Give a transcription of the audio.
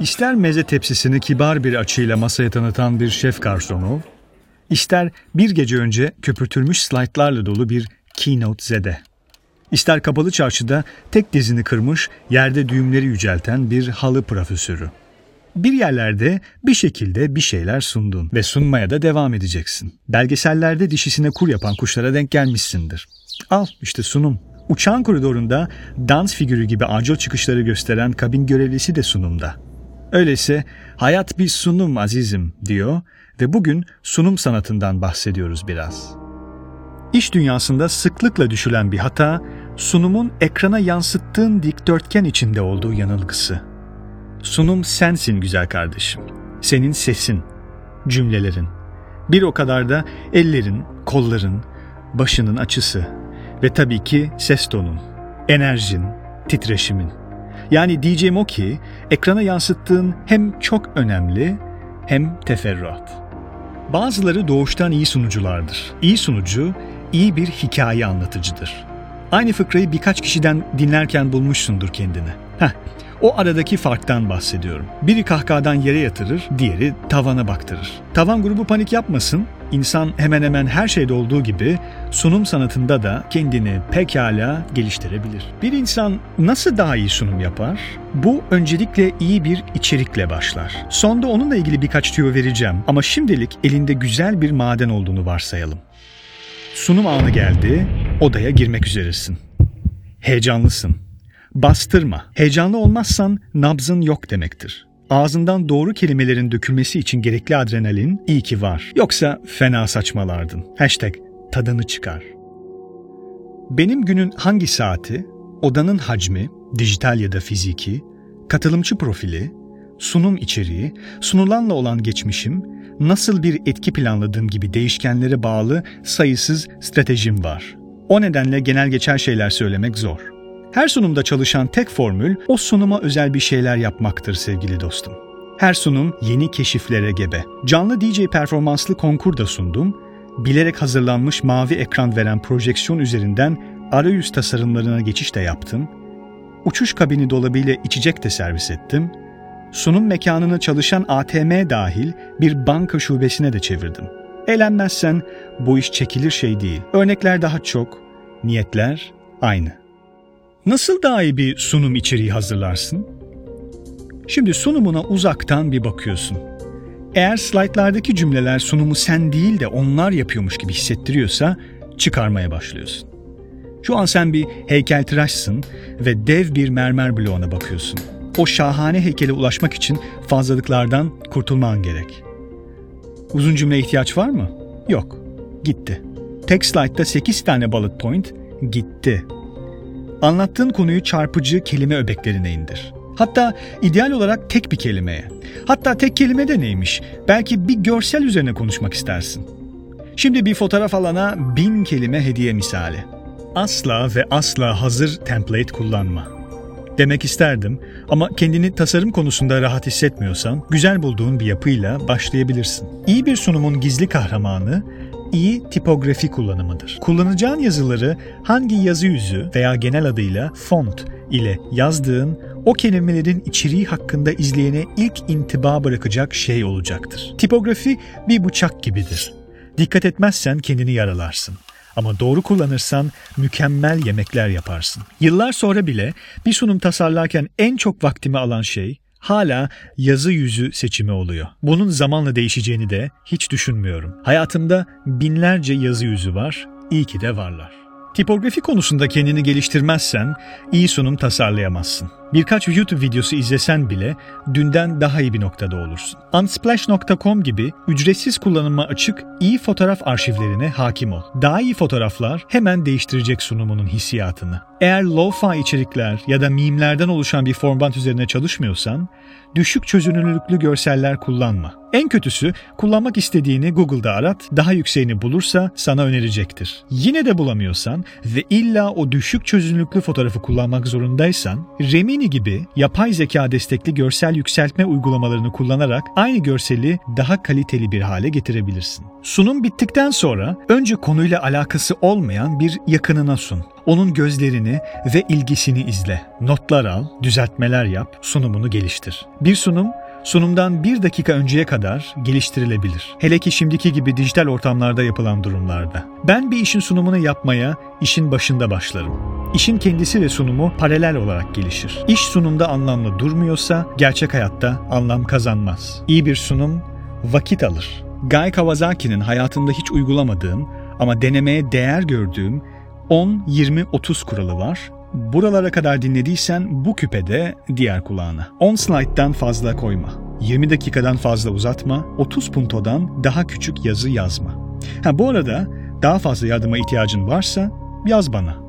İster meze tepsisini kibar bir açıyla masaya tanıtan bir şef garsonu, ister bir gece önce köpürtülmüş slaytlarla dolu bir keynote zede. İster kapalı çarşıda tek dizini kırmış, yerde düğümleri yücelten bir halı profesörü. Bir yerlerde bir şekilde bir şeyler sundun ve sunmaya da devam edeceksin. Belgesellerde dişisine kur yapan kuşlara denk gelmişsindir. Al işte sunum. Uçağın koridorunda dans figürü gibi acil çıkışları gösteren kabin görevlisi de sunumda. Öyleyse hayat bir sunum azizim diyor ve bugün sunum sanatından bahsediyoruz biraz. İş dünyasında sıklıkla düşülen bir hata, sunumun ekrana yansıttığın dikdörtgen içinde olduğu yanılgısı. Sunum sensin güzel kardeşim. Senin sesin, cümlelerin. Bir o kadar da ellerin, kolların, başının açısı ve tabii ki ses tonun, enerjin, titreşimin. Yani diyeceğim o ki ekrana yansıttığın hem çok önemli hem teferruat. Bazıları doğuştan iyi sunuculardır. İyi sunucu iyi bir hikaye anlatıcıdır. Aynı fıkrayı birkaç kişiden dinlerken bulmuşsundur kendini. Heh, o aradaki farktan bahsediyorum. Biri kahkahadan yere yatırır, diğeri tavana baktırır. Tavan grubu panik yapmasın, İnsan hemen hemen her şeyde olduğu gibi sunum sanatında da kendini pekala geliştirebilir. Bir insan nasıl daha iyi sunum yapar? Bu öncelikle iyi bir içerikle başlar. Sonda onunla ilgili birkaç tüyo vereceğim ama şimdilik elinde güzel bir maden olduğunu varsayalım. Sunum anı geldi, odaya girmek üzeresin. Heyecanlısın. Bastırma. Heyecanlı olmazsan nabzın yok demektir. Ağzından doğru kelimelerin dökülmesi için gerekli adrenalin iyi ki var. Yoksa fena saçmalardın. Hashtag tadını çıkar. Benim günün hangi saati, odanın hacmi, dijital ya da fiziki, katılımcı profili, sunum içeriği, sunulanla olan geçmişim, nasıl bir etki planladığım gibi değişkenlere bağlı sayısız stratejim var. O nedenle genel geçer şeyler söylemek zor. Her sunumda çalışan tek formül o sunuma özel bir şeyler yapmaktır sevgili dostum. Her sunum yeni keşiflere gebe. Canlı DJ performanslı konkur da sundum. Bilerek hazırlanmış mavi ekran veren projeksiyon üzerinden arayüz tasarımlarına geçiş de yaptım. Uçuş kabini dolabıyla içecek de servis ettim. Sunum mekanını çalışan ATM dahil bir banka şubesine de çevirdim. Eğlenmezsen bu iş çekilir şey değil. Örnekler daha çok, niyetler aynı. Nasıl daha iyi bir sunum içeriği hazırlarsın? Şimdi sunumuna uzaktan bir bakıyorsun. Eğer slaytlardaki cümleler sunumu sen değil de onlar yapıyormuş gibi hissettiriyorsa çıkarmaya başlıyorsun. Şu an sen bir heykeltıraşsın ve dev bir mermer bloğuna bakıyorsun. O şahane heykele ulaşmak için fazlalıklardan kurtulman gerek. Uzun cümle ihtiyaç var mı? Yok. Gitti. Tek slaytta 8 tane bullet point gitti. Anlattığın konuyu çarpıcı kelime öbeklerine indir. Hatta ideal olarak tek bir kelimeye. Hatta tek kelime de neymiş? Belki bir görsel üzerine konuşmak istersin. Şimdi bir fotoğraf alana bin kelime hediye misali. Asla ve asla hazır template kullanma. Demek isterdim ama kendini tasarım konusunda rahat hissetmiyorsan güzel bulduğun bir yapıyla başlayabilirsin. İyi bir sunumun gizli kahramanı iyi tipografi kullanımıdır. Kullanacağın yazıları hangi yazı yüzü veya genel adıyla font ile yazdığın o kelimelerin içeriği hakkında izleyene ilk intiba bırakacak şey olacaktır. Tipografi bir bıçak gibidir. Dikkat etmezsen kendini yaralarsın. Ama doğru kullanırsan mükemmel yemekler yaparsın. Yıllar sonra bile bir sunum tasarlarken en çok vaktimi alan şey hala yazı yüzü seçimi oluyor. Bunun zamanla değişeceğini de hiç düşünmüyorum. Hayatımda binlerce yazı yüzü var, iyi ki de varlar. Tipografi konusunda kendini geliştirmezsen iyi sunum tasarlayamazsın. Birkaç YouTube videosu izlesen bile dünden daha iyi bir noktada olursun. Unsplash.com gibi ücretsiz kullanıma açık iyi fotoğraf arşivlerine hakim ol. Daha iyi fotoğraflar hemen değiştirecek sunumunun hissiyatını. Eğer lo-fi içerikler ya da mimlerden oluşan bir format üzerine çalışmıyorsan, düşük çözünürlüklü görseller kullanma. En kötüsü kullanmak istediğini Google'da arat, daha yükseğini bulursa sana önerecektir. Yine de bulamıyorsan ve illa o düşük çözünürlüklü fotoğrafı kullanmak zorundaysan, Remini Gemini gibi yapay zeka destekli görsel yükseltme uygulamalarını kullanarak aynı görseli daha kaliteli bir hale getirebilirsin. Sunum bittikten sonra önce konuyla alakası olmayan bir yakınına sun. Onun gözlerini ve ilgisini izle. Notlar al, düzeltmeler yap, sunumunu geliştir. Bir sunum sunumdan bir dakika önceye kadar geliştirilebilir. Hele ki şimdiki gibi dijital ortamlarda yapılan durumlarda. Ben bir işin sunumunu yapmaya işin başında başlarım. İşin kendisi ve sunumu paralel olarak gelişir. İş sunumda anlamlı durmuyorsa gerçek hayatta anlam kazanmaz. İyi bir sunum vakit alır. Guy Kawasaki'nin hayatımda hiç uygulamadığım ama denemeye değer gördüğüm 10-20-30 kuralı var. Buralara kadar dinlediysen bu küpede diğer kulağına. 10 slide'dan fazla koyma. 20 dakikadan fazla uzatma. 30 puntodan daha küçük yazı yazma. Ha bu arada daha fazla yardıma ihtiyacın varsa yaz bana.